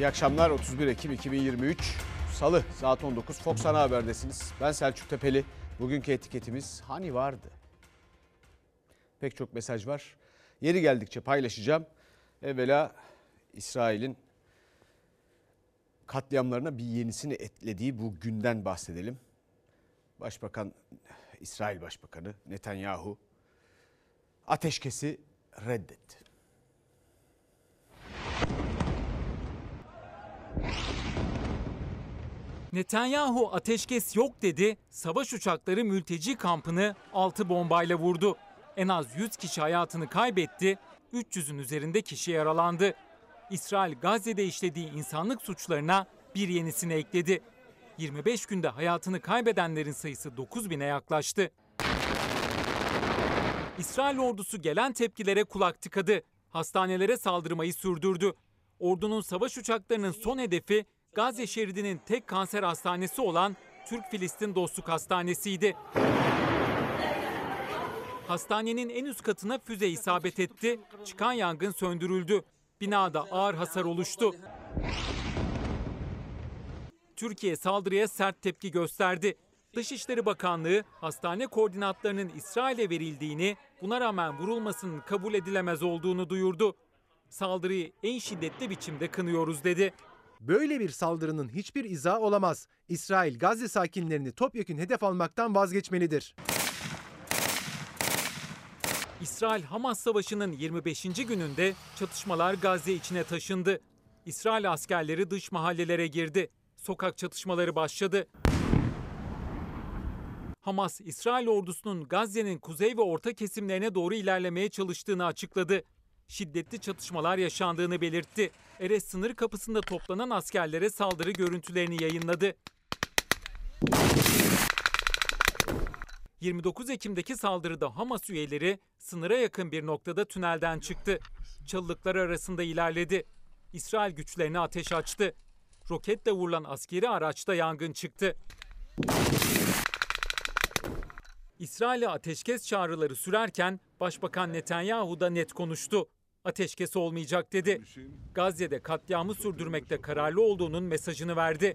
İyi akşamlar 31 Ekim 2023 Salı saat 19 Fox Ana Haber'desiniz. Ben Selçuk Tepeli. Bugünkü etiketimiz hani vardı? Pek çok mesaj var. Yeri geldikçe paylaşacağım. Evvela İsrail'in katliamlarına bir yenisini eklediği bu günden bahsedelim. Başbakan, İsrail Başbakanı Netanyahu ateşkesi reddetti. Netanyahu ateşkes yok dedi, savaş uçakları mülteci kampını 6 bombayla vurdu. En az 100 kişi hayatını kaybetti, 300'ün üzerinde kişi yaralandı. İsrail Gazze'de işlediği insanlık suçlarına bir yenisini ekledi. 25 günde hayatını kaybedenlerin sayısı 9000'e yaklaştı. İsrail ordusu gelen tepkilere kulak tıkadı. Hastanelere saldırmayı sürdürdü. Ordunun savaş uçaklarının son hedefi Gazze şeridinin tek kanser hastanesi olan Türk-Filistin Dostluk Hastanesi'ydi. Hastanenin en üst katına füze isabet etti. Çıkan yangın söndürüldü. Binada ağır hasar oluştu. Türkiye saldırıya sert tepki gösterdi. Dışişleri Bakanlığı hastane koordinatlarının İsrail'e verildiğini, buna rağmen vurulmasının kabul edilemez olduğunu duyurdu. Saldırıyı en şiddetli biçimde kınıyoruz dedi. Böyle bir saldırının hiçbir izahı olamaz. İsrail Gazze sakinlerini topyekün hedef almaktan vazgeçmelidir. İsrail-Hamas savaşının 25. gününde çatışmalar Gazze içine taşındı. İsrail askerleri dış mahallelere girdi. Sokak çatışmaları başladı. Hamas, İsrail ordusunun Gazze'nin kuzey ve orta kesimlerine doğru ilerlemeye çalıştığını açıkladı. Şiddetli çatışmalar yaşandığını belirtti. Erez sınır kapısında toplanan askerlere saldırı görüntülerini yayınladı. 29 Ekim'deki saldırıda Hamas üyeleri sınıra yakın bir noktada tünelden çıktı. Çalılıklar arasında ilerledi. İsrail güçlerine ateş açtı. Roketle vurulan askeri araçta yangın çıktı. İsrail'e ateşkes çağrıları sürerken Başbakan Netanyahu da net konuştu. Ateşkes olmayacak dedi. Gazze'de katliamı sürdürmekte kararlı olduğunun mesajını verdi.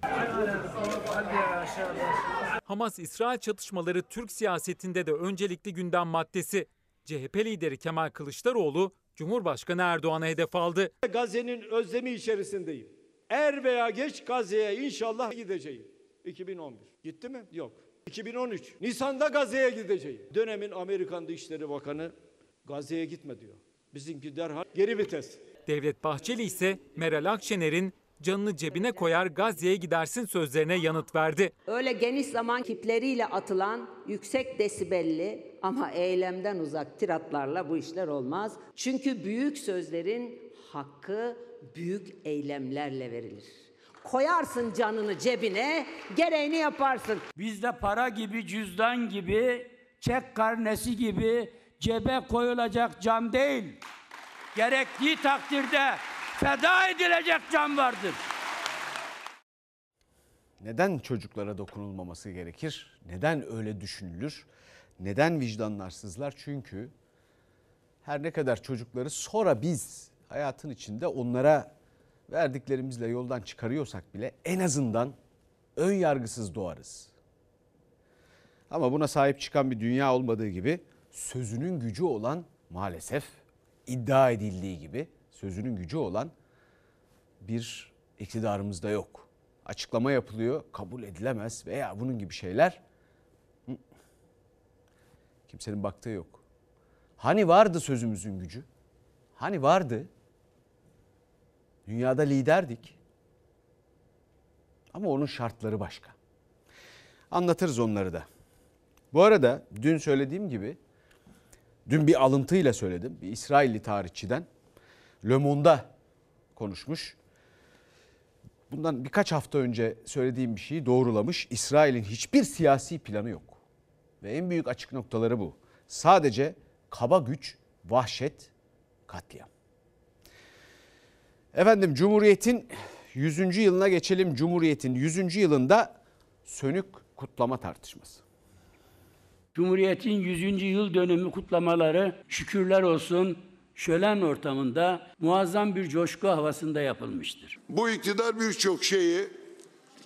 Hamas-İsrail çatışmaları Türk siyasetinde de öncelikli gündem maddesi. CHP lideri Kemal Kılıçdaroğlu, Cumhurbaşkanı Erdoğan'a hedef aldı. Gazze'nin özlemi içerisindeyim. Er veya geç Gazze'ye inşallah gideceğim. 2011. Gitti mi? Yok. 2013. Nisan'da Gazze'ye gideceğim. Dönemin Amerikan Dışişleri Bakanı Gazze'ye gitme diyor. Bizimki derhal geri vites. Devlet Bahçeli ise Meral Akşener'in canını cebine koyar Gazze'ye gidersin sözlerine yanıt verdi. Öyle geniş zaman kipleriyle atılan yüksek desibelli ama eylemden uzak tiratlarla bu işler olmaz. Çünkü büyük sözlerin hakkı büyük eylemlerle verilir. Koyarsın canını cebine, gereğini yaparsın. Bizde para gibi, cüzdan gibi, çek karnesi gibi cebe koyulacak can değil. Gerektiği takdirde feda edilecek can vardır. Neden çocuklara dokunulmaması gerekir? Neden öyle düşünülür? Neden vicdanlarsızlar? Çünkü her ne kadar çocukları sonra biz hayatın içinde onlara verdiklerimizle yoldan çıkarıyorsak bile en azından ön yargısız doğarız. Ama buna sahip çıkan bir dünya olmadığı gibi sözünün gücü olan maalesef iddia edildiği gibi sözünün gücü olan bir iktidarımız da yok. Açıklama yapılıyor, kabul edilemez veya bunun gibi şeyler kimsenin baktığı yok. Hani vardı sözümüzün gücü? Hani vardı? Dünyada liderdik. Ama onun şartları başka. Anlatırız onları da. Bu arada dün söylediğim gibi dün bir alıntıyla söyledim. Bir İsrailli tarihçiden Le Monde'a konuşmuş. Bundan birkaç hafta önce söylediğim bir şeyi doğrulamış. İsrail'in hiçbir siyasi planı yok. Ve en büyük açık noktaları bu. Sadece kaba güç, vahşet, katliam. Efendim Cumhuriyet'in 100. yılına geçelim. Cumhuriyet'in 100. yılında sönük kutlama tartışması. Cumhuriyet'in 100. yıl dönümü kutlamaları şükürler olsun şölen ortamında muazzam bir coşku havasında yapılmıştır. Bu iktidar birçok şeyi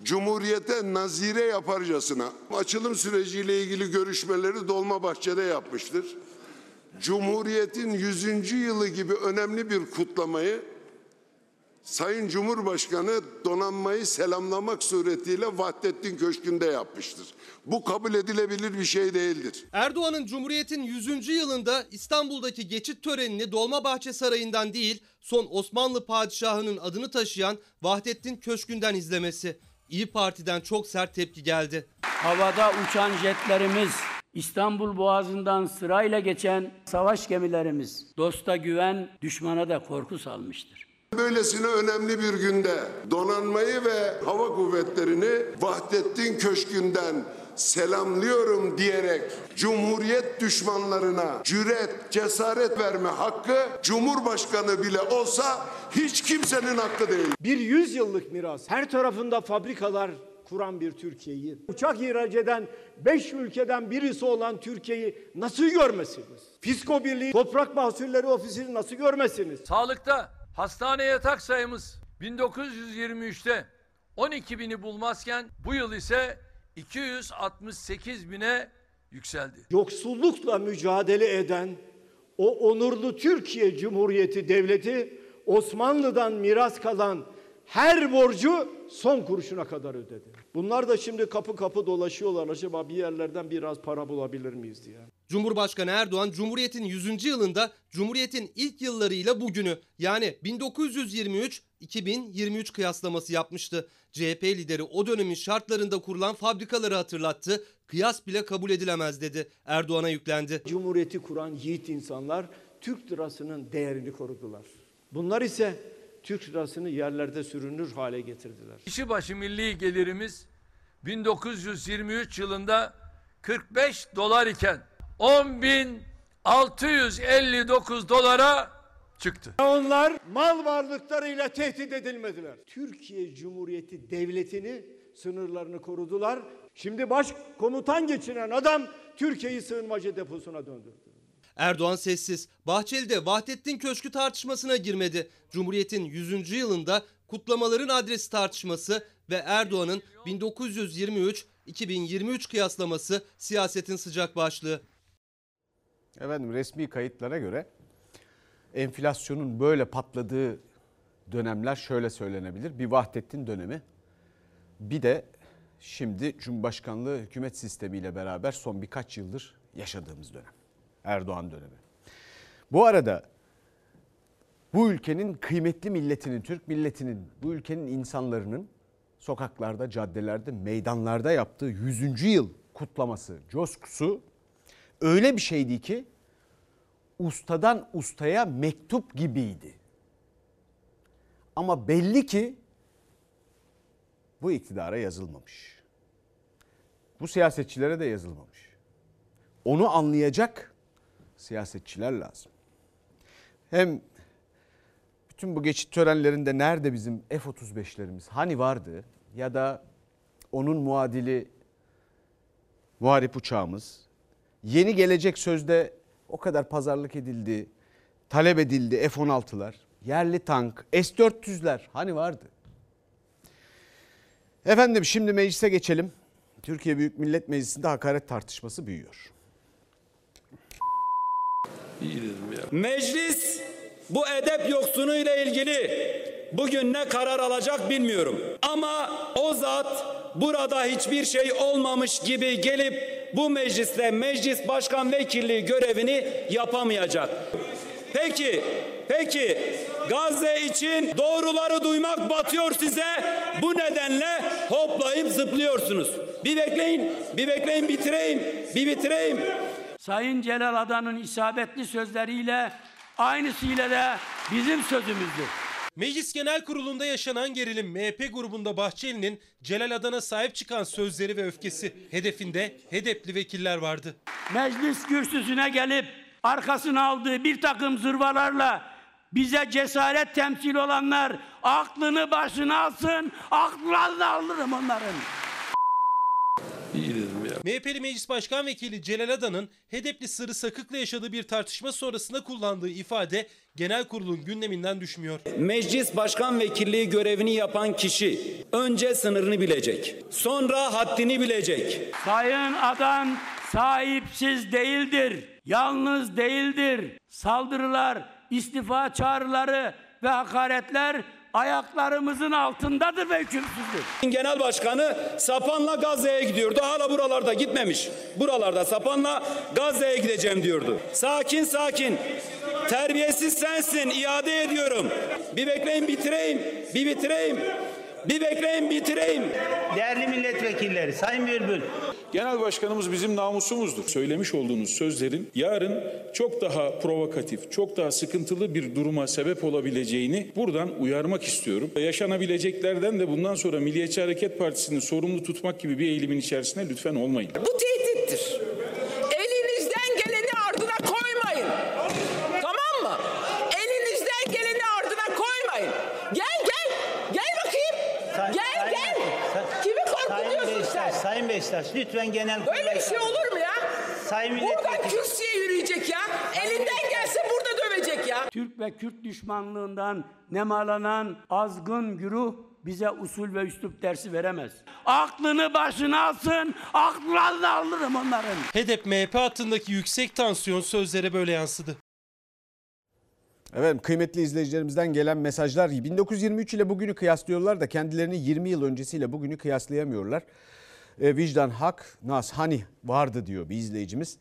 Cumhuriyete nazire yaparcasına açılım süreciyle ilgili görüşmeleri Dolmabahçe'de yapmıştır. Cumhuriyetin 100. yılı gibi önemli bir kutlamayı Sayın Cumhurbaşkanı donanmayı selamlamak suretiyle Vahdettin Köşkü'nde yapmıştır. Bu kabul edilebilir bir şey değildir. Erdoğan'ın Cumhuriyet'in 100. yılında İstanbul'daki geçit törenini Dolmabahçe Sarayı'ndan değil, son Osmanlı padişahının adını taşıyan Vahdettin Köşkü'nden izlemesi. İyi Parti'den çok sert tepki geldi. Havada uçan jetlerimiz, İstanbul Boğazı'ndan sırayla geçen savaş gemilerimiz dosta güven, düşmana da korku salmıştır. Böylesine önemli bir günde donanmayı ve hava kuvvetlerini Vahdettin Köşkü'nden selamlıyorum diyerek Cumhuriyet düşmanlarına cüret, cesaret verme hakkı Cumhurbaşkanı bile olsa hiç kimsenin hakkı değil. Bir yüzyıllık miras. Her tarafında fabrikalar kuran bir Türkiye'yi, uçak ihraç eden 5 ülkeden birisi olan Türkiye'yi nasıl görmesiniz? Fisko Birliği Toprak Mahsulleri Ofisi'ni nasıl görmesiniz? Sağlıkta hastane yatak sayımız 1923'te 12 bini bulmazken bu yıl ise 268 bine yükseldi. Yoksullukla mücadele eden o onurlu Türkiye Cumhuriyeti Devleti Osmanlı'dan miras kalan her borcu son kuruşuna kadar ödedi. Bunlar da şimdi kapı kapı dolaşıyorlar. Acaba bir yerlerden biraz para bulabilir miyiz diye. Cumhurbaşkanı Erdoğan Cumhuriyet'in 100. yılında Cumhuriyet'in ilk yıllarıyla bugünü yani 1923-2023 kıyaslaması yapmıştı. CHP lideri o dönemin şartlarında kurulan fabrikaları hatırlattı. Kıyas bile kabul edilemez dedi. Erdoğan'a yüklendi. Cumhuriyeti kuran yiğit insanlar Türk lirasının değerini korudular. Bunlar ise Türk lirasını yerlerde sürünür hale getirdiler. Kişi başı milli gelirimiz 1923 yılında 45 dolar iken 10.659 dolara çıktı. Onlar mal varlıklarıyla tehdit edilmediler. Türkiye Cumhuriyeti Devleti'ni sınırlarını korudular. Şimdi başkomutan geçinen adam Türkiye'yi sığınmacı deposuna döndürdü. Erdoğan sessiz. Bahçeli'de Vahdettin Köşkü tartışmasına girmedi. Cumhuriyet'in 100. yılında kutlamaların adresi tartışması ve Erdoğan'ın 1923-2023 kıyaslaması siyasetin sıcak başlığı. Efendim resmi kayıtlara göre enflasyonun böyle patladığı dönemler şöyle söylenebilir. Bir Vahdettin dönemi bir de şimdi Cumhurbaşkanlığı hükümet sistemiyle beraber son birkaç yıldır yaşadığımız dönem. Erdoğan dönemi. Bu arada bu ülkenin kıymetli milletinin, Türk milletinin, bu ülkenin insanların sokaklarda, caddelerde, meydanlarda yaptığı 100. yıl kutlaması, coşkusu öyle bir şeydi ki ustadan ustaya mektup gibiydi. Ama belli ki bu iktidara yazılmamış. Bu siyasetçilere de yazılmamış. Onu anlayacak siyasetçiler lazım. Hem bütün bu geçit törenlerinde nerede bizim F-35'lerimiz hani vardı ya da onun muadili muharip uçağımız yeni gelecek sözde o kadar pazarlık edildi, talep edildi F-16'lar, yerli tank, S-400'ler hani vardı. Efendim şimdi meclise geçelim. Türkiye Büyük Millet Meclisi'nde hakaret tartışması büyüyor. Meclis bu edep yoksunuyla ilgili bugün ne karar alacak bilmiyorum. Ama o zat burada hiçbir şey olmamış gibi gelip bu mecliste meclis başkan vekilliği görevini yapamayacak. Peki, peki Gazze için doğruları duymak batıyor size. Bu nedenle hoplayıp zıplıyorsunuz. Bir bekleyin, bir bekleyin bitireyim, bir bitireyim. Sayın Celal Adan'ın isabetli sözleriyle aynısıyla da bizim sözümüzdür. Meclis Genel Kurulu'nda yaşanan gerilim MHP grubunda Bahçeli'nin Celal Adan'a sahip çıkan sözleri ve öfkesi hedefinde hedepli vekiller vardı. Meclis kürsüsüne gelip arkasına aldığı bir takım zırvalarla bize cesaret temsil olanlar aklını başına alsın, aklını alırım onların. İyi dedim ya. MHP'li Meclis Başkan Vekili Celal Adan'ın Hedefli Sırrı Sakık'la yaşadığı bir tartışma sonrasında kullandığı ifade genel kurulun gündeminden düşmüyor. Meclis başkan vekilliği görevini yapan kişi önce sınırını bilecek. Sonra haddini bilecek. Sayın Adan sahipsiz değildir. Yalnız değildir. Saldırılar, istifa çağrıları ve hakaretler ayaklarımızın altındadır ve hükümsüzdür. Genel başkanı Sapan'la Gazze'ye gidiyordu. Hala buralarda gitmemiş. Buralarda Sapan'la Gazze'ye gideceğim diyordu. Sakin sakin. Terbiyesiz sensin. iade ediyorum. Bir bekleyin bitireyim. Bir bitireyim. Bir bekleyin bitireyim. Değerli milletvekilleri, Sayın Bülbül. Genel başkanımız bizim namusumuzdur. Söylemiş olduğunuz sözlerin yarın çok daha provokatif, çok daha sıkıntılı bir duruma sebep olabileceğini buradan uyarmak istiyorum. Yaşanabileceklerden de bundan sonra Milliyetçi Hareket Partisi'ni sorumlu tutmak gibi bir eğilimin içerisine lütfen olmayın. Bu tehdittir. Beşiktaş lütfen genel Böyle bir şey olur mu ya? Sayın Buradan kürsüye yürüyecek ya. Elinden gelse burada dövecek ya. Türk ve Kürt düşmanlığından nemalanan azgın güruh bize usul ve üslup dersi veremez. Aklını başına alsın, aklını alırım onların. HEDEP MHP hattındaki yüksek tansiyon sözlere böyle yansıdı. Evet kıymetli izleyicilerimizden gelen mesajlar 1923 ile bugünü kıyaslıyorlar da kendilerini 20 yıl öncesiyle bugünü kıyaslayamıyorlar. E, vicdan, hak, nas, hani vardı diyor bir izleyicimiz.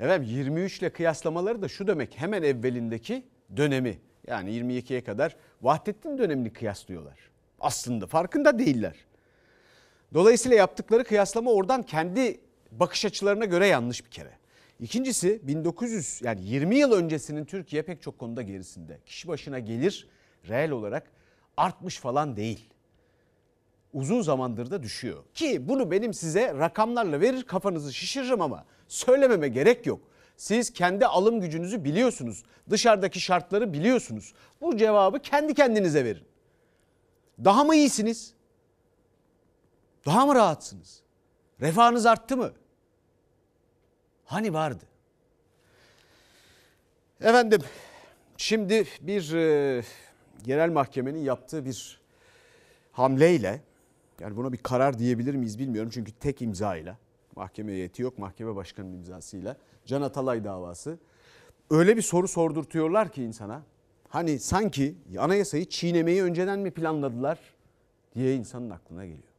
Evet 23 ile kıyaslamaları da şu demek hemen evvelindeki dönemi yani 22'ye kadar Vahdettin dönemini kıyaslıyorlar. Aslında farkında değiller. Dolayısıyla yaptıkları kıyaslama oradan kendi bakış açılarına göre yanlış bir kere. İkincisi 1900 yani 20 yıl öncesinin Türkiye pek çok konuda gerisinde. Kişi başına gelir reel olarak artmış falan değil. Uzun zamandır da düşüyor. Ki bunu benim size rakamlarla verir kafanızı şişiririm ama söylememe gerek yok. Siz kendi alım gücünüzü biliyorsunuz. Dışarıdaki şartları biliyorsunuz. Bu cevabı kendi kendinize verin. Daha mı iyisiniz? Daha mı rahatsınız? Refahınız arttı mı? Hani vardı? Efendim şimdi bir e, yerel mahkemenin yaptığı bir hamleyle yani buna bir karar diyebilir miyiz bilmiyorum. Çünkü tek imzayla mahkeme heyeti yok mahkeme başkanının imzasıyla Can Atalay davası. Öyle bir soru sordurtuyorlar ki insana hani sanki anayasayı çiğnemeyi önceden mi planladılar diye insanın aklına geliyor.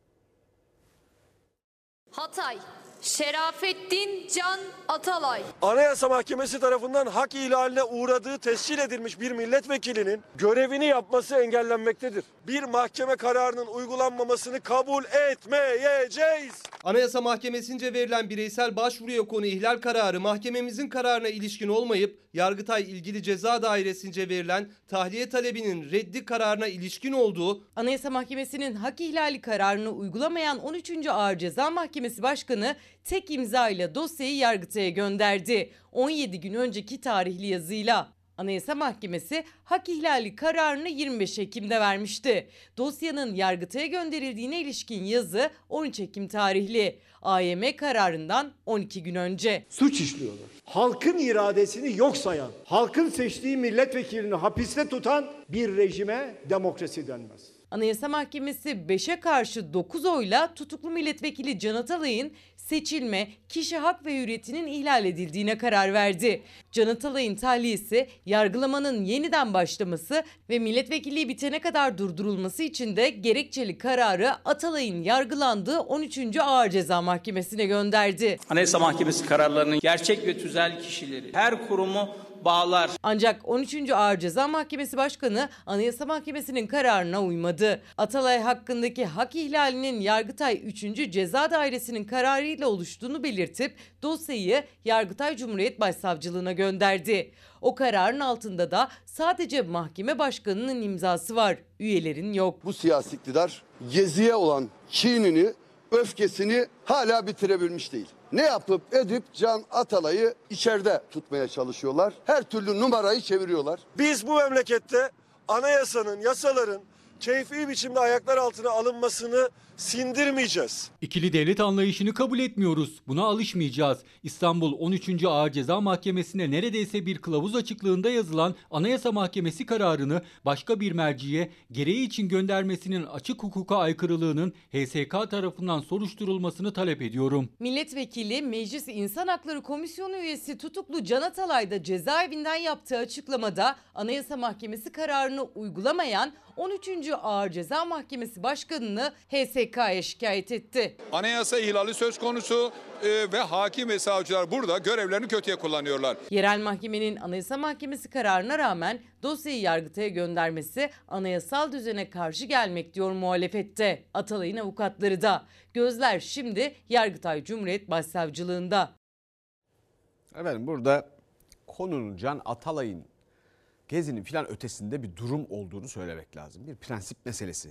Hatay, Şerafettin Can Atalay. Anayasa Mahkemesi tarafından hak ihlaline uğradığı tescil edilmiş bir milletvekilinin görevini yapması engellenmektedir. Bir mahkeme kararının uygulanmamasını kabul etmeyeceğiz. Anayasa Mahkemesi'nce verilen bireysel başvuruya konu ihlal kararı mahkememizin kararına ilişkin olmayıp Yargıtay ilgili ceza dairesince verilen tahliye talebinin reddi kararına ilişkin olduğu Anayasa Mahkemesi'nin hak ihlali kararını uygulamayan 13. Ağır Ceza Mahkemesi Başkanı tek imza ile dosyayı Yargıtay'a gönderdi. 17 gün önceki tarihli yazıyla. Anayasa Mahkemesi hak ihlali kararını 25 Ekim'de vermişti. Dosyanın Yargıtay'a gönderildiğine ilişkin yazı 13 Ekim tarihli. AYM kararından 12 gün önce. Suç işliyorlar. Halkın iradesini yok sayan, halkın seçtiği milletvekilini hapiste tutan bir rejime demokrasi denmez. Anayasa Mahkemesi 5'e karşı 9 oyla tutuklu milletvekili Can Atalay'ın seçilme, kişi hak ve hürriyetinin ihlal edildiğine karar verdi. Can Atalay'ın tahliyesi, yargılamanın yeniden başlaması ve milletvekilliği bitene kadar durdurulması için de gerekçeli kararı Atalay'ın yargılandığı 13. Ağır Ceza Mahkemesi'ne gönderdi. Anayasa Mahkemesi kararlarının gerçek ve tüzel kişileri, her kurumu bağlar. Ancak 13. Ağır Ceza Mahkemesi Başkanı Anayasa Mahkemesi'nin kararına uymadı. Atalay hakkındaki hak ihlalinin Yargıtay 3. Ceza Dairesi'nin kararıyla oluştuğunu belirtip dosyayı Yargıtay Cumhuriyet Başsavcılığına gönderdi. O kararın altında da sadece mahkeme başkanının imzası var. Üyelerin yok. Bu siyasi iktidar geziye olan kinini, öfkesini hala bitirebilmiş değil. Ne yapıp edip Can Atalay'ı içeride tutmaya çalışıyorlar. Her türlü numarayı çeviriyorlar. Biz bu memlekette anayasanın, yasaların keyfi biçimde ayaklar altına alınmasını sindirmeyeceğiz. İkili devlet anlayışını kabul etmiyoruz. Buna alışmayacağız. İstanbul 13. Ağır Ceza Mahkemesi'ne neredeyse bir kılavuz açıklığında yazılan Anayasa Mahkemesi kararını başka bir merciye gereği için göndermesinin açık hukuka aykırılığının HSK tarafından soruşturulmasını talep ediyorum. Milletvekili Meclis İnsan Hakları Komisyonu üyesi tutuklu Can Atalay da cezaevinden yaptığı açıklamada Anayasa Mahkemesi kararını uygulamayan 13. Ağır Ceza Mahkemesi Başkanı'nı HSK'ya şikayet etti. Anayasa ihlali söz konusu e, ve hakim ve savcılar burada görevlerini kötüye kullanıyorlar. Yerel mahkemenin Anayasa Mahkemesi kararına rağmen dosyayı Yargıtay'a göndermesi anayasal düzene karşı gelmek diyor muhalefette. Atalay'ın avukatları da. Gözler şimdi Yargıtay Cumhuriyet Başsavcılığında. Efendim burada konunun Can Atalay'ın gezinin filan ötesinde bir durum olduğunu söylemek lazım. Bir prensip meselesi.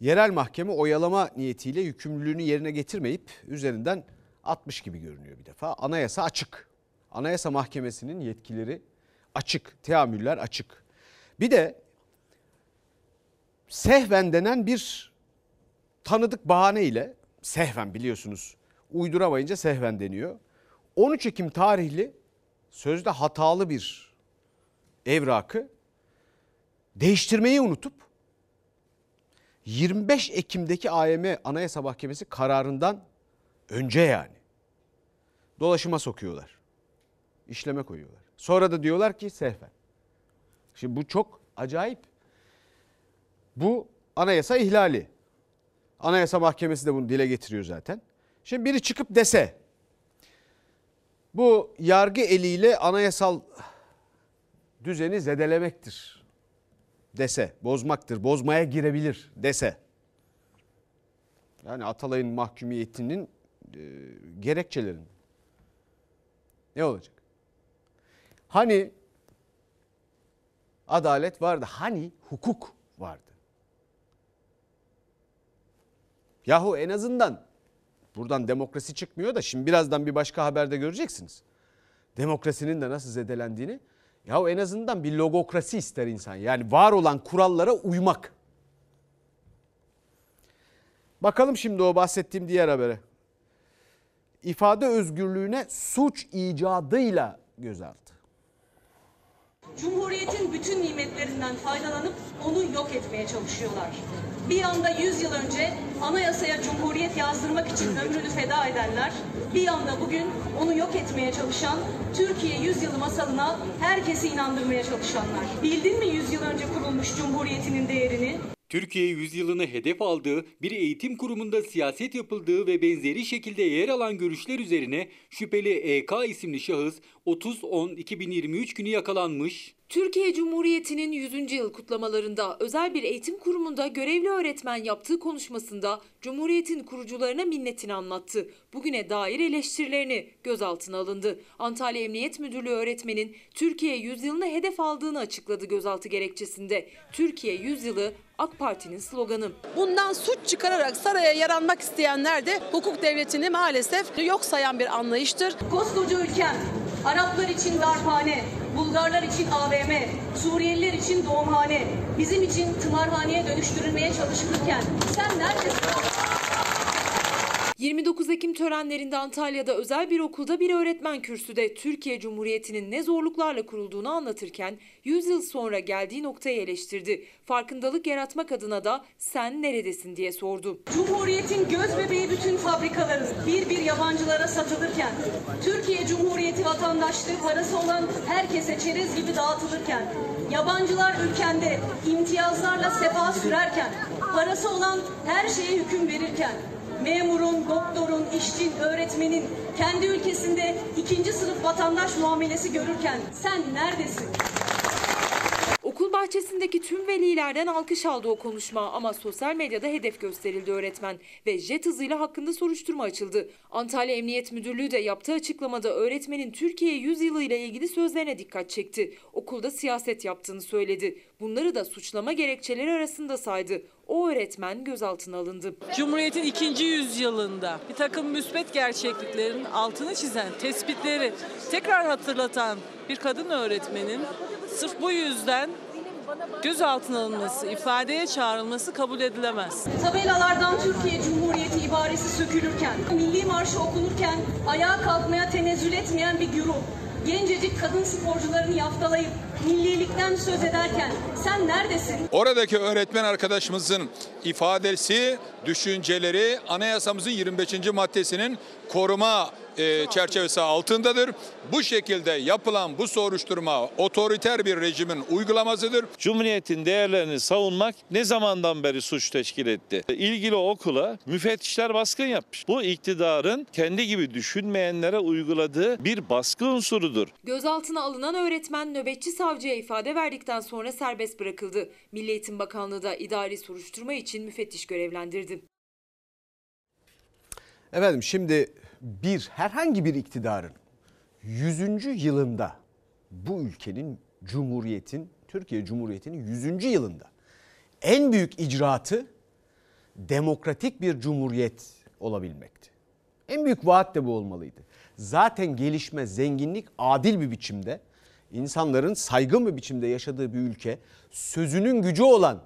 Yerel mahkeme oyalama niyetiyle yükümlülüğünü yerine getirmeyip üzerinden 60 gibi görünüyor bir defa. Anayasa açık. Anayasa Mahkemesi'nin yetkileri açık, teamüller açık. Bir de sehven denen bir tanıdık bahaneyle sehven biliyorsunuz uyduramayınca sehven deniyor. 13 Ekim tarihli sözde hatalı bir evrakı değiştirmeyi unutup 25 Ekim'deki AYM Anayasa Mahkemesi kararından önce yani dolaşıma sokuyorlar. İşleme koyuyorlar. Sonra da diyorlar ki sehven. Şimdi bu çok acayip. Bu anayasa ihlali. Anayasa Mahkemesi de bunu dile getiriyor zaten. Şimdi biri çıkıp dese bu yargı eliyle anayasal düzeni zedelemektir dese, bozmaktır, bozmaya girebilir dese. Yani Atalay'ın mahkumiyetinin e, gerekçelerin ne olacak? Hani adalet vardı, hani hukuk vardı. Yahu en azından buradan demokrasi çıkmıyor da şimdi birazdan bir başka haberde göreceksiniz. Demokrasinin de nasıl zedelendiğini. Yahu en azından bir logokrasi ister insan. Yani var olan kurallara uymak. Bakalım şimdi o bahsettiğim diğer habere. İfade özgürlüğüne suç icadıyla gözaltı. Cumhuriyetin bütün nimetlerinden faydalanıp onu yok etmeye çalışıyorlar. Bir anda 100 yıl önce anayasaya cumhuriyet yazdırmak için ömrünü feda edenler, bir anda bugün onu yok etmeye çalışan, Türkiye 100 yılı masalına herkesi inandırmaya çalışanlar. Bildin mi 100 yıl önce kurulmuş cumhuriyetinin değerini? Türkiye yüzyılını hedef aldığı bir eğitim kurumunda siyaset yapıldığı ve benzeri şekilde yer alan görüşler üzerine şüpheli EK isimli şahıs 30-10-2023 günü yakalanmış. Türkiye Cumhuriyeti'nin 100. yıl kutlamalarında özel bir eğitim kurumunda görevli öğretmen yaptığı konuşmasında Cumhuriyet'in kurucularına minnetini anlattı. Bugüne dair eleştirilerini gözaltına alındı. Antalya Emniyet Müdürlüğü öğretmenin Türkiye yüzyılını hedef aldığını açıkladı gözaltı gerekçesinde. Türkiye yüzyılı AK Parti'nin sloganı. Bundan suç çıkararak saraya yaranmak isteyenler de hukuk devletini maalesef yok sayan bir anlayıştır. Koskoca ülkem, Araplar için darphane, Bulgarlar için AVM, Suriyeliler için doğumhane, bizim için tımarhaneye dönüştürülmeye çalışılırken sen neredesin? 29 Ekim törenlerinde Antalya'da özel bir okulda bir öğretmen kürsüde Türkiye Cumhuriyeti'nin ne zorluklarla kurulduğunu anlatırken 100 yıl sonra geldiği noktayı eleştirdi. Farkındalık yaratmak adına da sen neredesin diye sordu. Cumhuriyetin göz bebeği bütün fabrikaların bir bir yabancılara satılırken, Türkiye Cumhuriyeti vatandaşlığı parası olan herkese çerez gibi dağıtılırken, yabancılar ülkende imtiyazlarla sefa sürerken, parası olan her şeye hüküm verirken, memurun, doktorun, işçin, öğretmenin kendi ülkesinde ikinci sınıf vatandaş muamelesi görürken sen neredesin? Okul bahçesindeki tüm velilerden alkış aldı o konuşma ama sosyal medyada hedef gösterildi öğretmen ve jet hızıyla hakkında soruşturma açıldı. Antalya Emniyet Müdürlüğü de yaptığı açıklamada öğretmenin Türkiye 100 yılı ile ilgili sözlerine dikkat çekti. Okulda siyaset yaptığını söyledi. Bunları da suçlama gerekçeleri arasında saydı. O öğretmen gözaltına alındı. Cumhuriyet'in ikinci yüzyılında bir takım müsbet gerçekliklerin altını çizen tespitleri tekrar hatırlatan bir kadın öğretmenin sırf bu yüzden gözaltına alınması, ifadeye çağrılması kabul edilemez. Tabelalardan Türkiye Cumhuriyeti ibaresi sökülürken, milli marşı okunurken ayağa kalkmaya tenezzül etmeyen bir güruh, gencecik kadın sporcularını yaftalayıp millilikten söz ederken sen neredesin? Oradaki öğretmen arkadaşımızın ifadesi, düşünceleri anayasamızın 25. maddesinin koruma e, çerçevesi altındadır. Bu şekilde yapılan bu soruşturma otoriter bir rejimin uygulamasıdır. Cumhuriyetin değerlerini savunmak ne zamandan beri suç teşkil etti? İlgili okula müfettişler baskın yapmış. Bu iktidarın kendi gibi düşünmeyenlere uyguladığı bir baskı unsurudur. Gözaltına alınan öğretmen nöbetçi savcıya ifade verdikten sonra serbest bırakıldı. Milli Eğitim Bakanlığı da idari soruşturma için müfettiş görevlendirdi. Efendim şimdi bir herhangi bir iktidarın 100. yılında bu ülkenin Cumhuriyet'in Türkiye Cumhuriyeti'nin 100. yılında en büyük icraatı demokratik bir cumhuriyet olabilmekti. En büyük vaat de bu olmalıydı. Zaten gelişme, zenginlik adil bir biçimde insanların saygın bir biçimde yaşadığı bir ülke, sözünün gücü olan,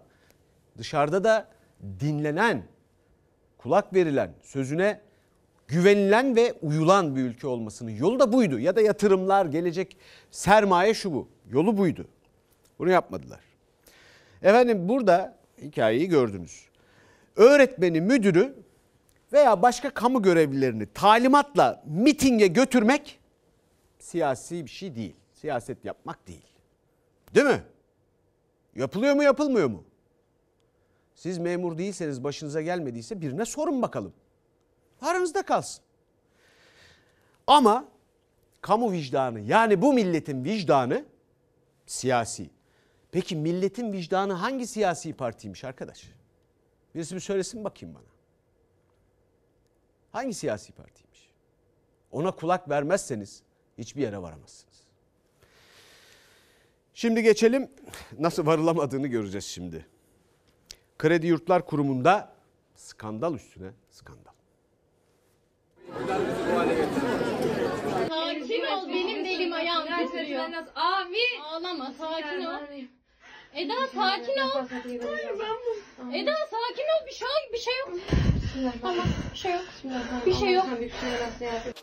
dışarıda da dinlenen, kulak verilen, sözüne güvenilen ve uyulan bir ülke olmasının yolu da buydu. Ya da yatırımlar, gelecek sermaye şu bu. Yolu buydu. Bunu yapmadılar. Efendim burada hikayeyi gördünüz. Öğretmeni, müdürü veya başka kamu görevlilerini talimatla mitinge götürmek siyasi bir şey değil. Siyaset yapmak değil. Değil mi? Yapılıyor mu yapılmıyor mu? Siz memur değilseniz başınıza gelmediyse birine sorun bakalım. Aranızda kalsın. Ama kamu vicdanı yani bu milletin vicdanı siyasi. Peki milletin vicdanı hangi siyasi partiymiş arkadaş? Birisi bir söylesin bakayım bana. Hangi siyasi partiymiş? Ona kulak vermezseniz hiçbir yere varamazsınız. Şimdi geçelim nasıl varılamadığını göreceğiz şimdi. Kredi Yurtlar Kurumu'nda skandal üstüne skandal. Sakin ol benim de elim ayağım titriyor. Abi. Ağlama sakin ol. Eda sakin ol. Eda sakin ol bir şey bir şey yok. Tamam bir şey yok. Bir şey yok.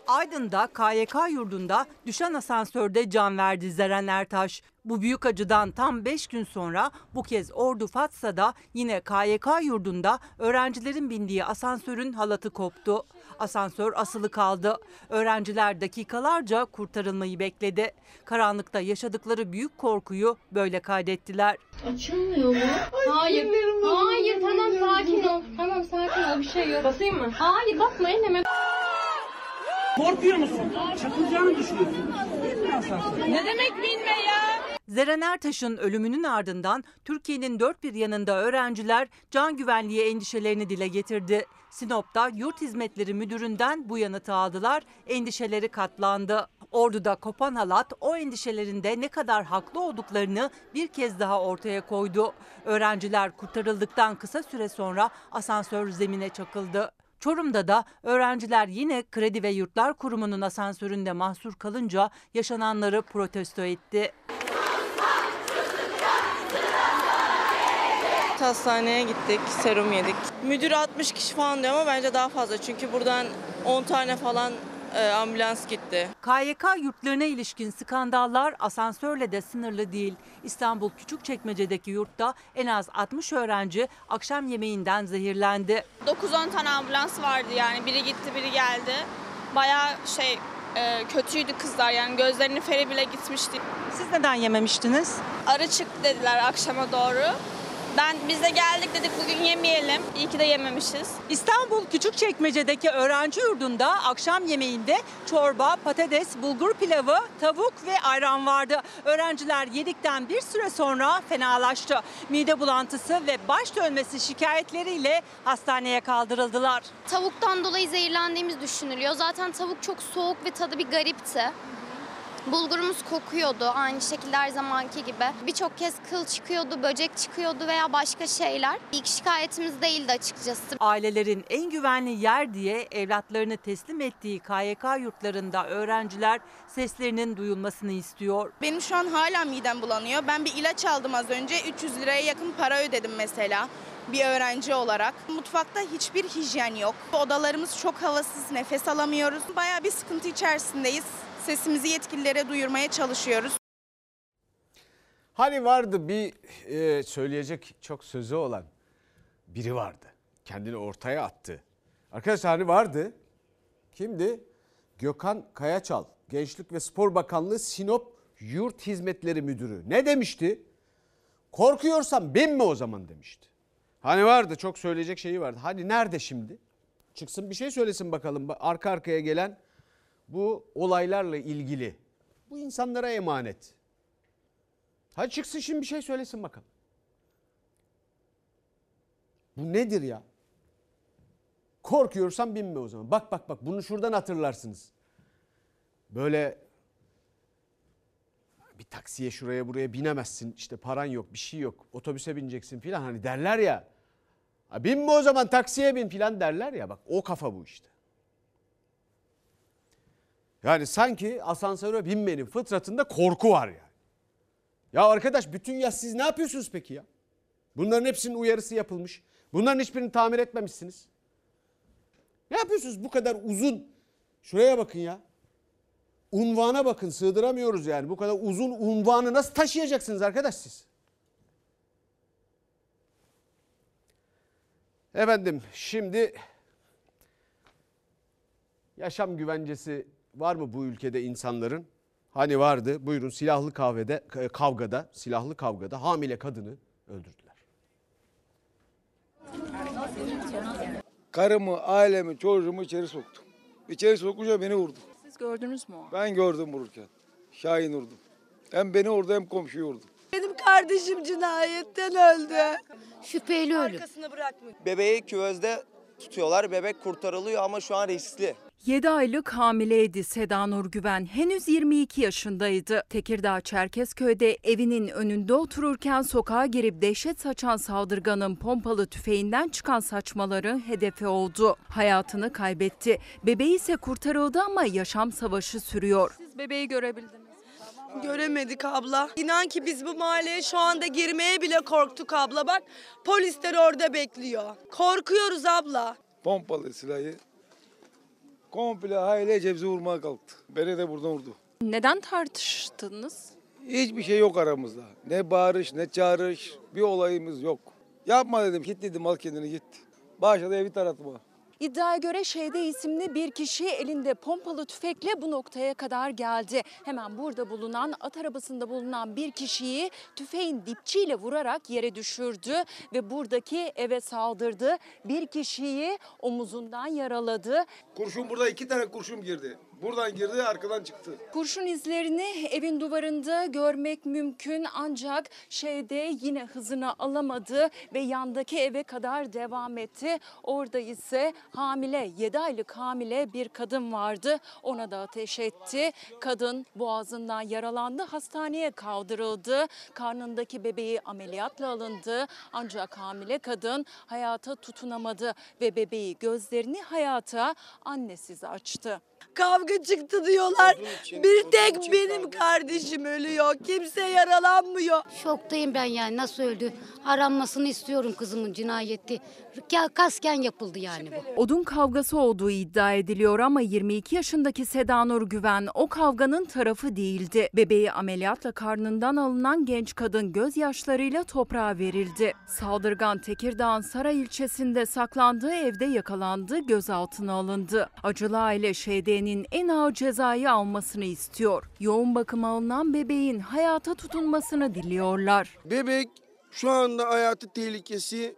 Aydın'da KYK yurdunda düşen asansörde can verdi Zeren Ertaş. Bu büyük acıdan tam 5 gün sonra bu kez Ordu Fatsa'da yine KYK yurdunda öğrencilerin bindiği asansörün halatı koptu. Asansör asılı kaldı. Öğrenciler dakikalarca kurtarılmayı bekledi. Karanlıkta yaşadıkları büyük korkuyu böyle kaydettiler. Açılmıyor mu? Hayır. Hayır tamam sakin ol. Tamam sakin ol bir şey yok. Basayım mı? Hayır basma elleme. Korkuyor musun? Çakılacağını düşünüyorsun. Ne demek binme ya? Zeren Ertaş'ın ölümünün ardından Türkiye'nin dört bir yanında öğrenciler can güvenliği endişelerini dile getirdi. Sinop'ta Yurt Hizmetleri Müdürü'nden bu yanıtı aldılar, endişeleri katlandı. Ordu'da kopan halat o endişelerinde ne kadar haklı olduklarını bir kez daha ortaya koydu. Öğrenciler kurtarıldıktan kısa süre sonra asansör zemine çakıldı. Çorum'da da öğrenciler yine Kredi ve Yurtlar Kurumu'nun asansöründe mahsur kalınca yaşananları protesto etti. Hastaneye gittik, serum yedik. Müdür 60 kişi falan diyor ama bence daha fazla. Çünkü buradan 10 tane falan e, ambulans gitti. KYK yurtlarına ilişkin skandallar asansörle de sınırlı değil. İstanbul Küçükçekmece'deki yurtta en az 60 öğrenci akşam yemeğinden zehirlendi. 9-10 tane ambulans vardı yani. Biri gitti, biri geldi. Bayağı şey e, kötüydü kızlar yani gözlerinin feri bile gitmişti. Siz neden yememiştiniz? Arı çıktı dediler akşama doğru. Ben biz de geldik dedik bugün yemeyelim. İyi ki de yememişiz. İstanbul Küçükçekmece'deki öğrenci yurdunda akşam yemeğinde çorba, patates, bulgur pilavı, tavuk ve ayran vardı. Öğrenciler yedikten bir süre sonra fenalaştı. Mide bulantısı ve baş dönmesi şikayetleriyle hastaneye kaldırıldılar. Tavuktan dolayı zehirlendiğimiz düşünülüyor. Zaten tavuk çok soğuk ve tadı bir garipti. Bulgurumuz kokuyordu aynı şekilde her zamanki gibi. Birçok kez kıl çıkıyordu, böcek çıkıyordu veya başka şeyler. İlk şikayetimiz değildi açıkçası. Ailelerin en güvenli yer diye evlatlarını teslim ettiği KYK yurtlarında öğrenciler seslerinin duyulmasını istiyor. Benim şu an hala midem bulanıyor. Ben bir ilaç aldım az önce. 300 liraya yakın para ödedim mesela bir öğrenci olarak. Mutfakta hiçbir hijyen yok. Odalarımız çok havasız, nefes alamıyoruz. Bayağı bir sıkıntı içerisindeyiz. Sesimizi yetkililere duyurmaya çalışıyoruz. Hani vardı bir e, söyleyecek çok sözü olan biri vardı. Kendini ortaya attı. Arkadaşlar hani vardı. Kimdi? Gökhan Kayaçal. Gençlik ve Spor Bakanlığı Sinop Yurt Hizmetleri Müdürü. Ne demişti? Korkuyorsan binme o zaman demişti. Hani vardı çok söyleyecek şeyi vardı. Hani nerede şimdi? Çıksın bir şey söylesin bakalım. Arka arkaya gelen bu olaylarla ilgili. Bu insanlara emanet. Hadi çıksın şimdi bir şey söylesin bakalım. Bu nedir ya? Korkuyorsan binme o zaman. Bak bak bak bunu şuradan hatırlarsınız. Böyle bir taksiye şuraya buraya binemezsin. İşte paran yok bir şey yok. Otobüse bineceksin filan hani derler ya. Binme o zaman taksiye bin filan derler ya bak o kafa bu işte. Yani sanki asansöre binmenin fıtratında korku var yani. Ya arkadaş bütün yaz siz ne yapıyorsunuz peki ya? Bunların hepsinin uyarısı yapılmış. Bunların hiçbirini tamir etmemişsiniz. Ne yapıyorsunuz bu kadar uzun? Şuraya bakın ya. Unvana bakın sığdıramıyoruz yani. Bu kadar uzun unvanı nasıl taşıyacaksınız arkadaş siz? Efendim şimdi yaşam güvencesi var mı bu ülkede insanların? Hani vardı buyurun silahlı kahvede, kavgada, silahlı kavgada hamile kadını öldürdüler. Karımı, ailemi, çocuğumu içeri soktu. İçeri sokunca beni vurdu. Siz gördünüz mü? Ben gördüm vururken. Şahin vurdu. Hem beni vurdu hem komşuyu vurdu. Benim kardeşim cinayetten öldü. Şüpheli ölüm. Bebeği küvezde tutuyorlar. Bebek kurtarılıyor ama şu an riskli. 7 aylık hamileydi Seda Nur Güven. Henüz 22 yaşındaydı. Tekirdağ Çerkezköy'de evinin önünde otururken sokağa girip dehşet saçan saldırganın pompalı tüfeğinden çıkan saçmaları hedefi oldu. Hayatını kaybetti. Bebeği ise kurtarıldı ama yaşam savaşı sürüyor. Siz bebeği görebildiniz. Göremedik abla. İnan ki biz bu mahalleye şu anda girmeye bile korktuk abla. Bak polisler orada bekliyor. Korkuyoruz abla. Pompalı silahı komple ailece bizi vurmaya kalktı. Beni de buradan vurdu. Neden tartıştınız? Hiçbir şey yok aramızda. Ne bağırış ne çağırış bir olayımız yok. Yapma dedim git dedim al kendini git. Başladı evi taratma. İddiaya göre Şeyde isimli bir kişi elinde pompalı tüfekle bu noktaya kadar geldi. Hemen burada bulunan at arabasında bulunan bir kişiyi tüfeğin dipçiyle vurarak yere düşürdü ve buradaki eve saldırdı. Bir kişiyi omuzundan yaraladı. Kurşun burada iki tane kurşun girdi. Buradan girdi arkadan çıktı. Kurşun izlerini evin duvarında görmek mümkün ancak şeyde yine hızını alamadı ve yandaki eve kadar devam etti. Orada ise hamile 7 aylık hamile bir kadın vardı ona da ateş etti. Kadın boğazından yaralandı hastaneye kaldırıldı. Karnındaki bebeği ameliyatla alındı ancak hamile kadın hayata tutunamadı ve bebeği gözlerini hayata annesiz açtı. Kavga çıktı diyorlar. Bir tek benim kardeşim ölüyor. Kimse yaralanmıyor. Şoktayım ben yani nasıl öldü? Aranmasını istiyorum kızımın cinayeti. Kasken yapıldı yani bu. Odun kavgası olduğu iddia ediliyor ama 22 yaşındaki Seda Nur Güven o kavganın tarafı değildi. Bebeği ameliyatla karnından alınan genç kadın gözyaşlarıyla toprağa verildi. Saldırgan Tekirdağ'ın Saray ilçesinde saklandığı evde yakalandı, gözaltına alındı. Acılı aile ŞD'nin en ağır cezayı almasını istiyor. Yoğun bakıma alınan bebeğin hayata tutunmasını diliyorlar. Bebek şu anda hayatı tehlikesi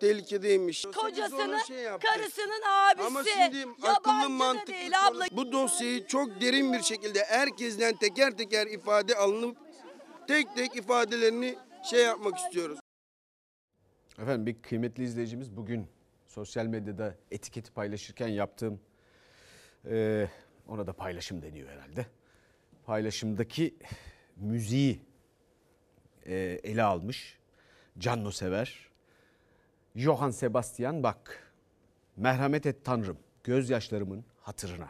tehlikedeymiş. Kocasının, Şey karısının abisi. Ama şimdi akıllı mantıklı değil abla. Bu dosyayı çok derin bir şekilde herkesten teker teker ifade alınıp tek tek ifadelerini şey yapmak istiyoruz. Efendim bir kıymetli izleyicimiz bugün sosyal medyada etiketi paylaşırken yaptığım e, ona da paylaşım deniyor herhalde. paylaşımdaki müziği e, ele almış. Canno sever. Johann Sebastian Bach. Merhamet et Tanrım gözyaşlarımın hatırına.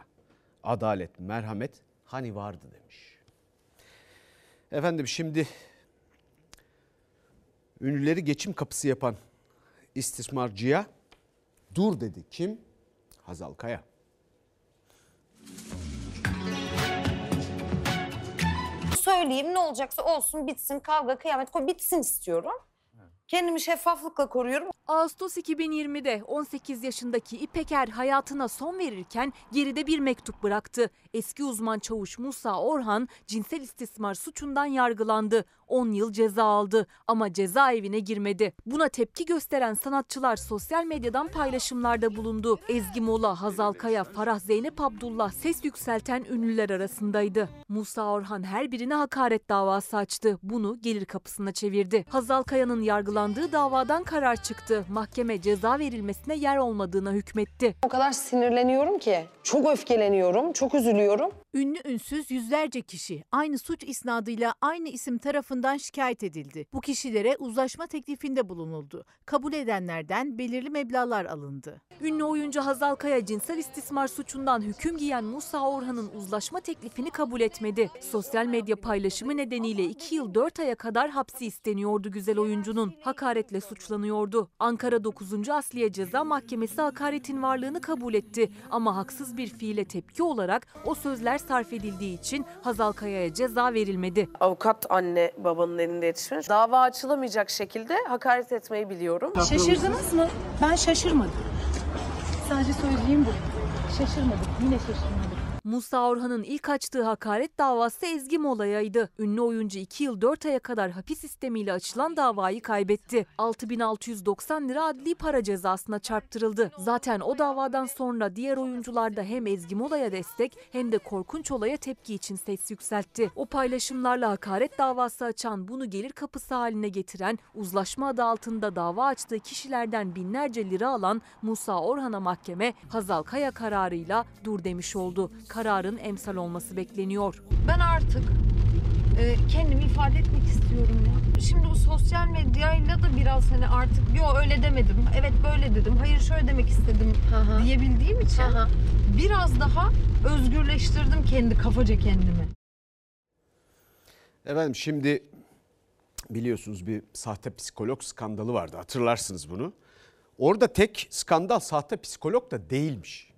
Adalet, merhamet hani vardı demiş. Efendim şimdi ünlüleri geçim kapısı yapan istismarcıya dur dedi. Kim? Hazal Kaya. Söyleyeyim ne olacaksa olsun bitsin kavga kıyamet koy bitsin istiyorum. Kendimi şeffaflıkla koruyorum. Ağustos 2020'de 18 yaşındaki İpeker hayatına son verirken geride bir mektup bıraktı. Eski uzman çavuş Musa Orhan cinsel istismar suçundan yargılandı. 10 yıl ceza aldı ama cezaevine girmedi. Buna tepki gösteren sanatçılar sosyal medyadan paylaşımlarda bulundu. Ezgi Mola, Hazal Kaya, Farah Zeynep Abdullah ses yükselten ünlüler arasındaydı. Musa Orhan her birine hakaret davası açtı. Bunu gelir kapısına çevirdi. Hazal Kaya'nın yargılandığı davadan karar çıktı. Mahkeme ceza verilmesine yer olmadığına hükmetti. O kadar sinirleniyorum ki. Çok öfkeleniyorum, çok üzülüyorum. Ünlü ünsüz yüzlerce kişi aynı suç isnadıyla aynı isim tarafından şikayet edildi. Bu kişilere uzlaşma teklifinde bulunuldu. Kabul edenlerden belirli meblağlar alındı. Ünlü oyuncu Hazal Kaya cinsel istismar suçundan hüküm giyen Musa Orhan'ın uzlaşma teklifini kabul etmedi. Sosyal medya paylaşımı nedeniyle 2 yıl 4 aya kadar hapsi isteniyordu güzel oyuncunun. Hakaretle suçlanıyordu. Ankara 9. Asliye Ceza Mahkemesi hakaretin varlığını kabul etti. Ama haksız bir fiile tepki olarak o sözler sarf edildiği için Hazal Kaya'ya ceza verilmedi. Avukat anne babanın elinde yetişmiş. Dava açılamayacak şekilde hakaret etmeyi biliyorum. Şaşırdınız mı? Ben şaşırmadım. Sadece söyleyeyim bu. Şaşırmadık. Yine şaşırmadık. Musa Orhan'ın ilk açtığı hakaret davası Ezgi Mola'yaydı. Ünlü oyuncu 2 yıl 4 aya kadar hapis sistemiyle açılan davayı kaybetti. 6690 lira adli para cezasına çarptırıldı. Zaten o davadan sonra diğer oyuncular da hem Ezgi Mola'ya destek hem de korkunç olaya tepki için ses yükseltti. O paylaşımlarla hakaret davası açan bunu gelir kapısı haline getiren uzlaşma adı altında dava açtığı kişilerden binlerce lira alan Musa Orhan'a mahkeme Hazal Kaya kararıyla dur demiş oldu. Kararın emsal olması bekleniyor. Ben artık e, kendimi ifade etmek istiyorum ya. Şimdi bu sosyal medyayla da biraz hani artık yo öyle demedim. Evet böyle dedim. Hayır şöyle demek istedim diyebildiğim için biraz daha özgürleştirdim kendi kafaca kendimi. Efendim şimdi biliyorsunuz bir sahte psikolog skandalı vardı hatırlarsınız bunu. Orada tek skandal sahte psikolog da değilmiş.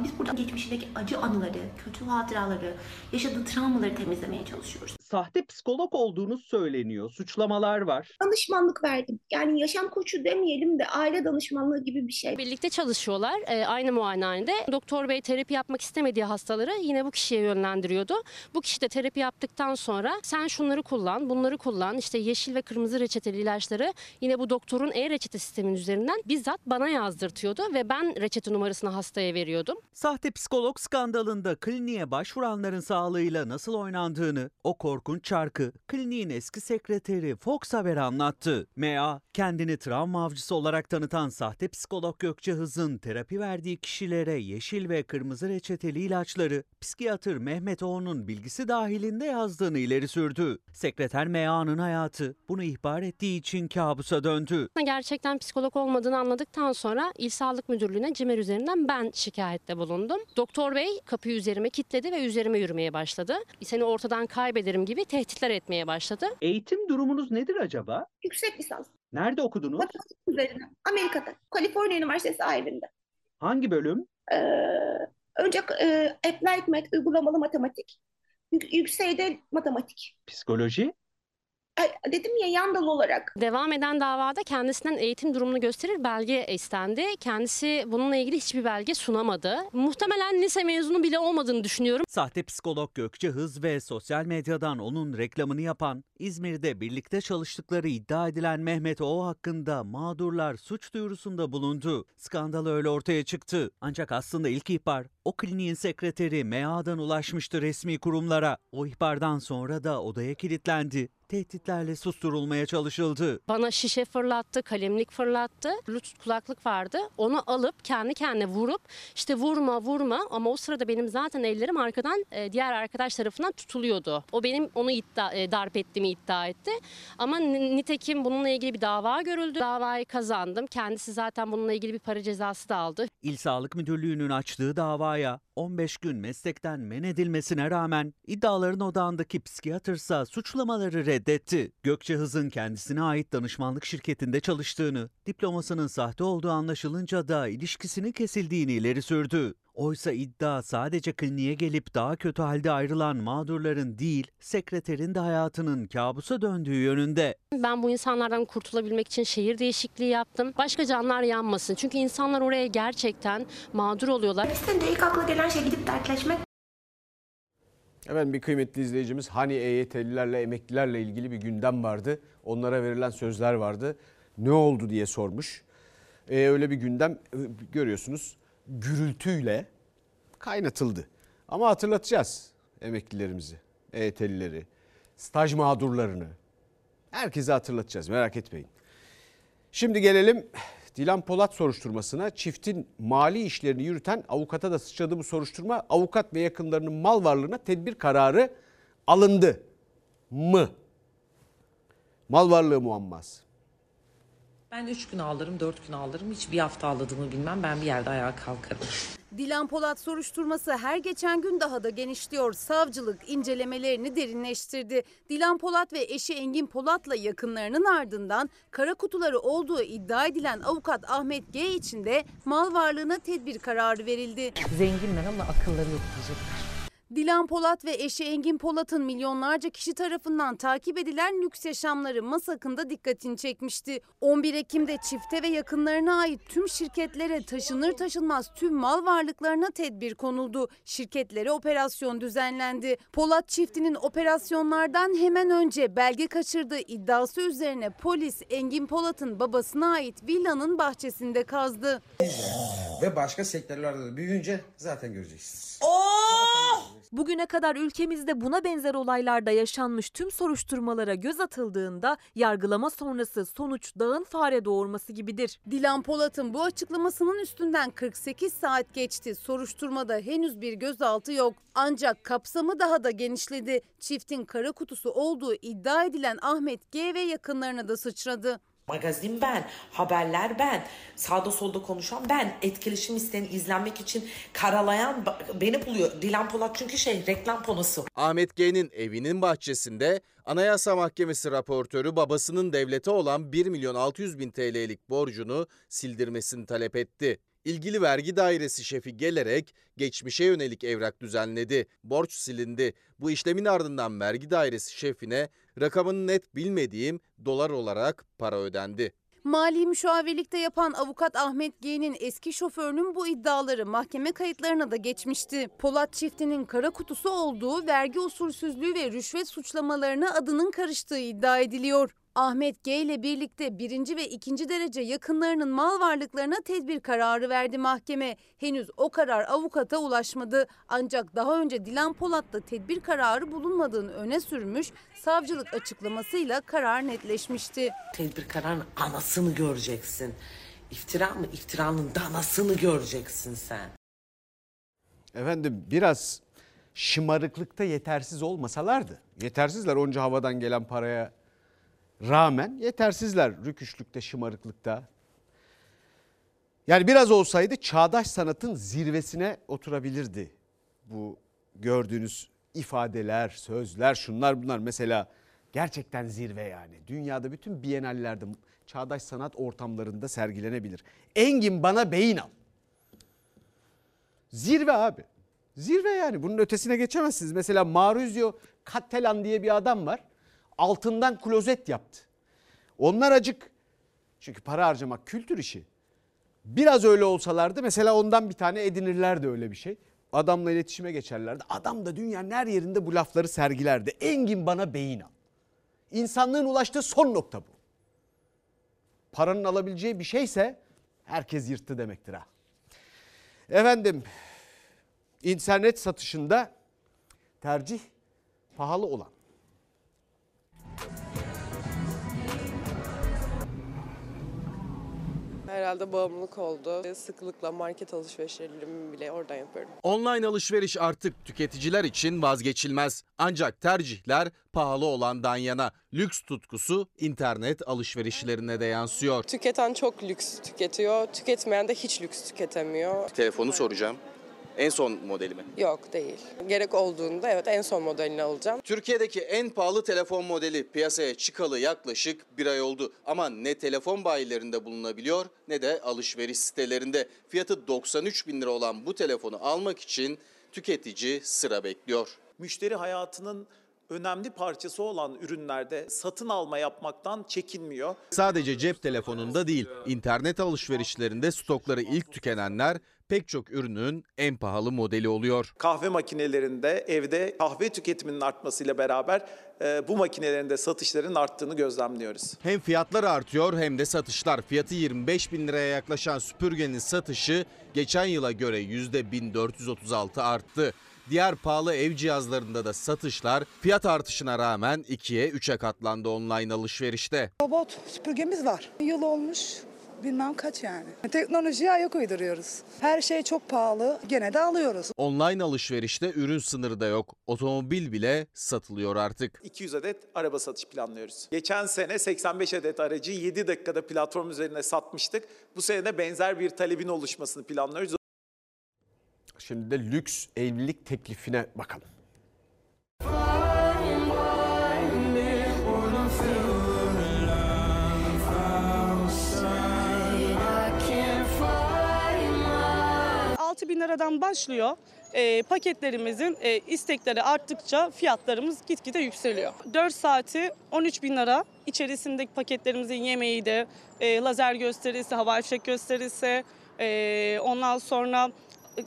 Biz burada geçmişindeki acı anıları, kötü hatıraları, yaşadığı travmaları temizlemeye çalışıyoruz. Sahte psikolog olduğunu söyleniyor. Suçlamalar var. Danışmanlık verdim. Yani yaşam koçu demeyelim de aile danışmanlığı gibi bir şey. Birlikte çalışıyorlar e, aynı muayenehanede. Doktor bey terapi yapmak istemediği hastaları yine bu kişiye yönlendiriyordu. Bu kişi de terapi yaptıktan sonra sen şunları kullan, bunları kullan. İşte yeşil ve kırmızı reçeteli ilaçları yine bu doktorun e-reçete sistemin üzerinden bizzat bana yazdırtıyordu ve ben reçete numarasını hastaya veriyordum. Sahte psikolog skandalında kliniğe başvuranların sağlığıyla nasıl oynandığını, o korkunç çarkı kliniğin eski sekreteri Fox Haber anlattı. MA kendini travma avcısı olarak tanıtan sahte psikolog Gökçe Hız'ın terapi verdiği kişilere yeşil ve kırmızı reçeteli ilaçları psikiyatır Mehmet Oğun'un bilgisi dahilinde yazdığını ileri sürdü. Sekreter MA'nın hayatı bunu ihbar ettiği için kabusa döndü. Gerçekten psikolog olmadığını anladıktan sonra İl Sağlık Müdürlüğü'ne CİMER üzerinden ben şikayette bulundum. Doktor bey kapıyı üzerime kilitledi ve üzerime yürümeye başladı. Seni ortadan kaybederim gibi tehditler etmeye başladı. Eğitim durumunuz nedir acaba? Yüksek lisans. Nerede okudunuz? Matematik üzerine. Amerika'da. Kaliforniya Üniversitesi sahibinde. Hangi bölüm? Ee, önce e, Applied Math, uygulamalı matematik. Yük- yükseğde matematik. Psikoloji? Dedim ya yan dal olarak. Devam eden davada kendisinden eğitim durumunu gösterir belge istendi. Kendisi bununla ilgili hiçbir belge sunamadı. Muhtemelen lise mezunu bile olmadığını düşünüyorum. Sahte psikolog Gökçe Hız ve sosyal medyadan onun reklamını yapan, İzmir'de birlikte çalıştıkları iddia edilen Mehmet O hakkında mağdurlar suç duyurusunda bulundu. Skandal öyle ortaya çıktı. Ancak aslında ilk ihbar o kliniğin sekreteri MA'dan ulaşmıştı resmi kurumlara. O ihbardan sonra da odaya kilitlendi. Tehditlerle susturulmaya çalışıldı. Bana şişe fırlattı, kalemlik fırlattı. Bluetooth kulaklık vardı. Onu alıp kendi kendine vurup işte vurma vurma ama o sırada benim zaten ellerim arkadan e, diğer arkadaş tarafından tutuluyordu. O benim onu iddia, e, darp ettiğimi iddia etti. Ama nitekim bununla ilgili bir dava görüldü. Davayı kazandım. Kendisi zaten bununla ilgili bir para cezası da aldı. İl Sağlık Müdürlüğü'nün açtığı davaya 15 gün meslekten men edilmesine rağmen iddiaların odağındaki psikiyatrsa suçlamaları reddetti. Gökçe Hız'ın kendisine ait danışmanlık şirketinde çalıştığını, diplomasının sahte olduğu anlaşılınca da ilişkisinin kesildiğini ileri sürdü. Oysa iddia sadece kliniğe gelip daha kötü halde ayrılan mağdurların değil, sekreterin de hayatının kabusa döndüğü yönünde. Ben bu insanlardan kurtulabilmek için şehir değişikliği yaptım. Başka canlar yanmasın. Çünkü insanlar oraya gerçekten mağdur oluyorlar. Senin de ilk akla gelen şey gidip dertleşmek. Efendim bir kıymetli izleyicimiz hani EYT'lilerle emeklilerle ilgili bir gündem vardı. Onlara verilen sözler vardı. Ne oldu diye sormuş. Ee, öyle bir gündem e, görüyorsunuz gürültüyle kaynatıldı. Ama hatırlatacağız emeklilerimizi, EYT'lileri, staj mağdurlarını. Herkese hatırlatacağız merak etmeyin. Şimdi gelelim Dilan Polat soruşturmasına. Çiftin mali işlerini yürüten avukata da sıçradı bu soruşturma. Avukat ve yakınlarının mal varlığına tedbir kararı alındı mı? Mal varlığı muamması. Ben 3 gün ağlarım, 4 gün ağlarım. Hiç bir hafta ağladığımı bilmem. Ben bir yerde ayağa kalkarım. Dilan Polat soruşturması her geçen gün daha da genişliyor. Savcılık incelemelerini derinleştirdi. Dilan Polat ve eşi Engin Polat'la yakınlarının ardından kara kutuları olduğu iddia edilen avukat Ahmet G için de mal varlığına tedbir kararı verildi. Zenginler ama akılları yok diyecekler. Dilan Polat ve eşi Engin Polat'ın milyonlarca kişi tarafından takip edilen lüks yaşamları Masak'ında dikkatini çekmişti. 11 Ekim'de çifte ve yakınlarına ait tüm şirketlere taşınır taşınmaz tüm mal varlıklarına tedbir konuldu. Şirketlere operasyon düzenlendi. Polat çiftinin operasyonlardan hemen önce belge kaçırdığı iddiası üzerine polis Engin Polat'ın babasına ait villanın bahçesinde kazdı. Ve başka sektörlerde de büyüyünce zaten göreceksiniz. Bugüne kadar ülkemizde buna benzer olaylarda yaşanmış tüm soruşturmalara göz atıldığında yargılama sonrası sonuç dağın fare doğurması gibidir. Dilan Polat'ın bu açıklamasının üstünden 48 saat geçti. Soruşturmada henüz bir gözaltı yok. Ancak kapsamı daha da genişledi. Çiftin kara kutusu olduğu iddia edilen Ahmet G ve yakınlarına da sıçradı. Magazin ben, haberler ben, sağda solda konuşan ben, etkileşim isteyen, izlenmek için karalayan beni buluyor. Dilan Polat çünkü şey reklam ponosu. Ahmet G'nin evinin bahçesinde Anayasa Mahkemesi raportörü babasının devlete olan 1 milyon 600 bin TL'lik borcunu sildirmesini talep etti. İlgili vergi dairesi şefi gelerek geçmişe yönelik evrak düzenledi. Borç silindi. Bu işlemin ardından vergi dairesi şefine rakamını net bilmediğim dolar olarak para ödendi. Mali müşavirlikte yapan avukat Ahmet G'nin eski şoförünün bu iddiaları mahkeme kayıtlarına da geçmişti. Polat çiftinin kara kutusu olduğu vergi usulsüzlüğü ve rüşvet suçlamalarına adının karıştığı iddia ediliyor. Ahmet G ile birlikte birinci ve ikinci derece yakınlarının mal varlıklarına tedbir kararı verdi mahkeme. Henüz o karar avukata ulaşmadı. Ancak daha önce Dilan Polat'ta tedbir kararı bulunmadığını öne sürmüş, savcılık açıklamasıyla karar netleşmişti. Tedbir kararın anasını göreceksin. İftira mı? İftiranın danasını göreceksin sen. Efendim biraz şımarıklıkta yetersiz olmasalardı. Yetersizler onca havadan gelen paraya rağmen yetersizler rüküşlükte, şımarıklıkta. Yani biraz olsaydı çağdaş sanatın zirvesine oturabilirdi. Bu gördüğünüz ifadeler, sözler, şunlar bunlar mesela gerçekten zirve yani. Dünyada bütün bienallerde çağdaş sanat ortamlarında sergilenebilir. Engin bana beyin al. Zirve abi. Zirve yani bunun ötesine geçemezsiniz. Mesela Maurizio Cattelan diye bir adam var. Altından klozet yaptı. Onlar acık çünkü para harcamak kültür işi. Biraz öyle olsalardı mesela ondan bir tane edinirlerdi öyle bir şey. Adamla iletişime geçerlerdi. Adam da dünyanın her yerinde bu lafları sergilerdi. Engin bana beyin al. İnsanlığın ulaştığı son nokta bu. Paranın alabileceği bir şeyse herkes yırttı demektir ha. Efendim internet satışında tercih pahalı olan. Herhalde bağımlılık oldu. Sıklıkla market alışverişlerimi bile oradan yapıyorum. Online alışveriş artık tüketiciler için vazgeçilmez. Ancak tercihler pahalı olandan yana. Lüks tutkusu internet alışverişlerine de yansıyor. Tüketen çok lüks tüketiyor. Tüketmeyen de hiç lüks tüketemiyor. Telefonu soracağım. En son modeli mi? Yok değil. Gerek olduğunda evet en son modelini alacağım. Türkiye'deki en pahalı telefon modeli piyasaya çıkalı yaklaşık bir ay oldu. Ama ne telefon bayilerinde bulunabiliyor ne de alışveriş sitelerinde. Fiyatı 93 bin lira olan bu telefonu almak için tüketici sıra bekliyor. müşteri hayatının önemli parçası olan ürünlerde satın alma yapmaktan çekinmiyor. Sadece cep telefonunda değil, internet alışverişlerinde stokları ilk tükenenler pek çok ürünün en pahalı modeli oluyor. Kahve makinelerinde evde kahve tüketiminin artmasıyla beraber e, bu makinelerin de satışların arttığını gözlemliyoruz. Hem fiyatlar artıyor hem de satışlar. Fiyatı 25 bin liraya yaklaşan süpürgenin satışı geçen yıla göre %1436 arttı. Diğer pahalı ev cihazlarında da satışlar fiyat artışına rağmen 2'ye 3'e katlandı online alışverişte. Robot süpürgemiz var. Yıl olmuş bilmem kaç yani. Teknolojiye ayak uyduruyoruz. Her şey çok pahalı gene de alıyoruz. Online alışverişte ürün sınırı da yok. Otomobil bile satılıyor artık. 200 adet araba satış planlıyoruz. Geçen sene 85 adet aracı 7 dakikada platform üzerine satmıştık. Bu sene de benzer bir talebin oluşmasını planlıyoruz. Şimdi de lüks evlilik teklifine bakalım. Liradan başlıyor. Ee, paketlerimizin e, istekleri arttıkça fiyatlarımız gitgide yükseliyor. 4 saati 13 bin lira. İçerisindeki paketlerimizin yemeği de e, lazer gösterisi, havai gösterisi, e, ondan sonra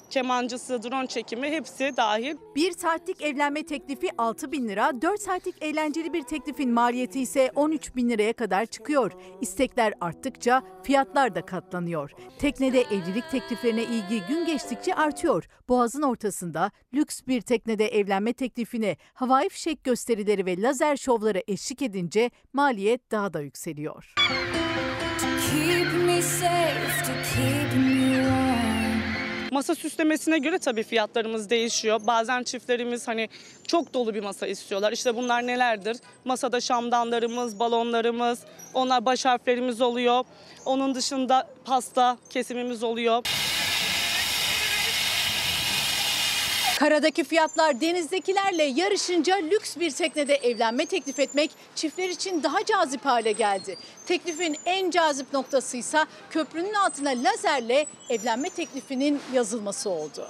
kemancısı, drone çekimi hepsi dahil. Bir saatlik evlenme teklifi 6 bin lira, 4 saatlik eğlenceli bir teklifin maliyeti ise 13 bin liraya kadar çıkıyor. İstekler arttıkça fiyatlar da katlanıyor. Teknede evlilik tekliflerine ilgi gün geçtikçe artıyor. Boğazın ortasında lüks bir teknede evlenme teklifine havai fişek gösterileri ve lazer şovları eşlik edince maliyet daha da yükseliyor. Keep me safe to keep. Masa süslemesine göre tabii fiyatlarımız değişiyor. Bazen çiftlerimiz hani çok dolu bir masa istiyorlar. İşte bunlar nelerdir? Masada şamdanlarımız, balonlarımız, onlar baş harflerimiz oluyor. Onun dışında pasta kesimimiz oluyor. Karadaki fiyatlar denizdekilerle yarışınca lüks bir teknede evlenme teklif etmek çiftler için daha cazip hale geldi. Teklifin en cazip noktası ise köprünün altına lazerle evlenme teklifinin yazılması oldu.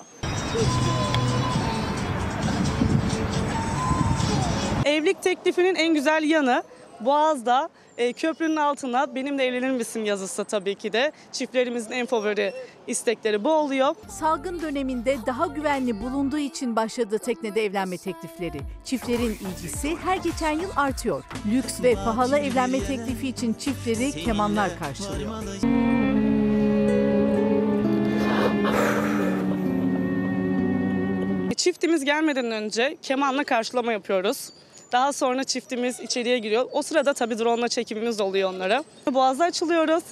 Evlilik teklifinin en güzel yanı Boğaz'da e, köprünün altına benimle evlenir misin yazısı tabii ki de. Çiftlerimizin en favori istekleri bu oluyor. Salgın döneminde daha güvenli bulunduğu için başladı teknede evlenme teklifleri. Çiftlerin ilgisi her geçen yıl artıyor. Lüks ve pahalı evlenme teklifi için çiftleri kemanlar karşılıyor. Çiftimiz gelmeden önce kemanla karşılama yapıyoruz. Daha sonra çiftimiz içeriye giriyor. O sırada tabii drone çekimimiz oluyor onlara. Boğaz'da açılıyoruz.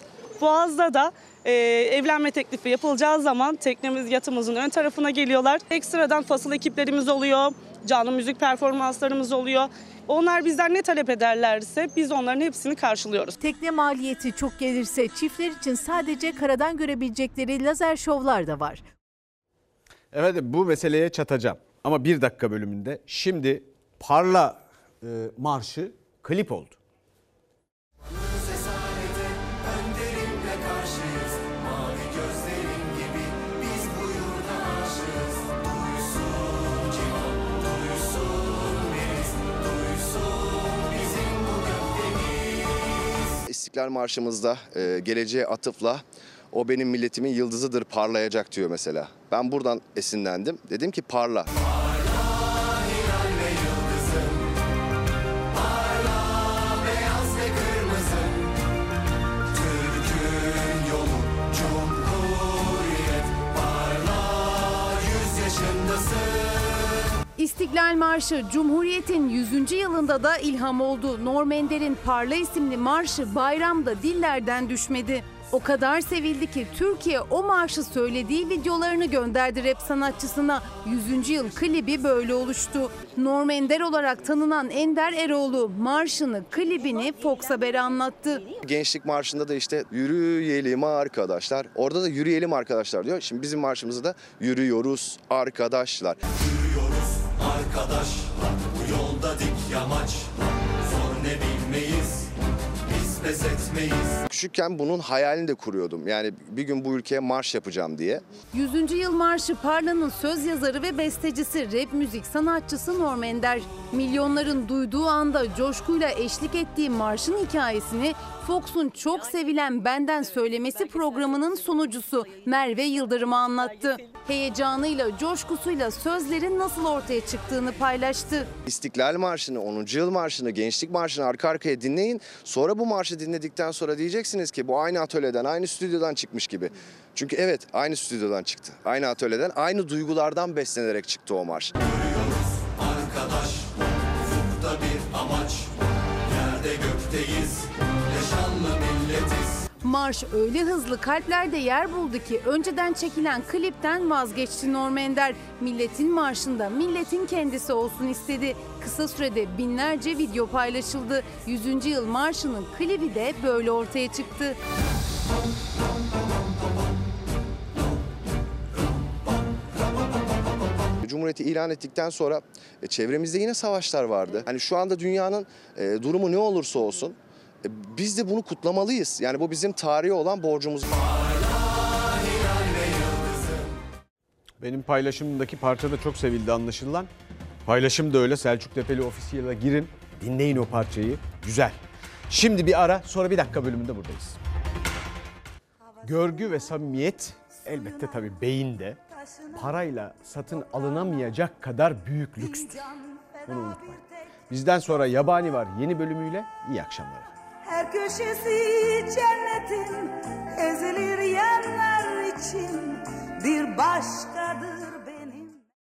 Boğaz'da da e, evlenme teklifi yapılacağı zaman teknemiz yatımızın ön tarafına geliyorlar. Ekstradan fasıl ekiplerimiz oluyor. Canlı müzik performanslarımız oluyor. Onlar bizden ne talep ederlerse biz onların hepsini karşılıyoruz. Tekne maliyeti çok gelirse çiftler için sadece karadan görebilecekleri lazer şovlar da var. Evet bu meseleye çatacağım. Ama bir dakika bölümünde şimdi Parla e, marşı klip oldu. İstiklal Marşımızda e, geleceğe atıfla o benim milletimin yıldızıdır parlayacak diyor mesela. Ben buradan esinlendim. Dedim ki parla. İstiklal İstiklal Marşı Cumhuriyet'in 100. yılında da ilham oldu. Norm Ender'in Parla isimli marşı bayramda dillerden düşmedi. O kadar sevildi ki Türkiye o marşı söylediği videolarını gönderdi rap sanatçısına. 100. yıl klibi böyle oluştu. Norm Ender olarak tanınan Ender Eroğlu marşını, klibini Fox Haber'e anlattı. Gençlik marşında da işte yürüyelim arkadaşlar. Orada da yürüyelim arkadaşlar diyor. Şimdi bizim marşımızda da yürüyoruz arkadaşlar. Arkadaşlar bu yolda dik yamaç Zor ne bilmeyiz Biz pes etmeyiz Küçükken bunun hayalini de kuruyordum. Yani bir gün bu ülkeye marş yapacağım diye. 100. yıl marşı Parla'nın söz yazarı ve bestecisi, rap müzik sanatçısı Norm Ender. Milyonların duyduğu anda coşkuyla eşlik ettiği marşın hikayesini Fox'un çok sevilen Benden Söylemesi programının sunucusu Merve Yıldırım'a anlattı. Heyecanıyla, coşkusuyla sözlerin nasıl ortaya çıktığını paylaştı. İstiklal Marşı'nı, 10. Yıl Marşı'nı, Gençlik Marşı'nı arka arkaya dinleyin. Sonra bu marşı dinledikten sonra diyeceksiniz ki bu aynı atölyeden, aynı stüdyodan çıkmış gibi. Çünkü evet aynı stüdyodan çıktı. Aynı atölyeden, aynı duygulardan beslenerek çıktı o marş. Marş öyle hızlı kalplerde yer buldu ki önceden çekilen klipten vazgeçti Norm Ender. Milletin marşında milletin kendisi olsun istedi. Kısa sürede binlerce video paylaşıldı. 100. yıl marşının klibi de böyle ortaya çıktı. Cumhuriyeti ilan ettikten sonra e, çevremizde yine savaşlar vardı. Hani şu anda dünyanın e, durumu ne olursa olsun biz de bunu kutlamalıyız. Yani bu bizim tarihi olan borcumuz. Benim paylaşımımdaki parça da çok sevildi anlaşılan. Paylaşım da öyle. Selçuk Tepeli Official'a girin. Dinleyin o parçayı. Güzel. Şimdi bir ara sonra bir dakika bölümünde buradayız. Görgü ve samimiyet elbette tabii beyinde parayla satın alınamayacak kadar büyük lükstür. Bunu unutmayın. Bizden sonra Yabani var yeni bölümüyle iyi akşamlar. Her köşesi cennetin ezilir yerler için bir başkadır.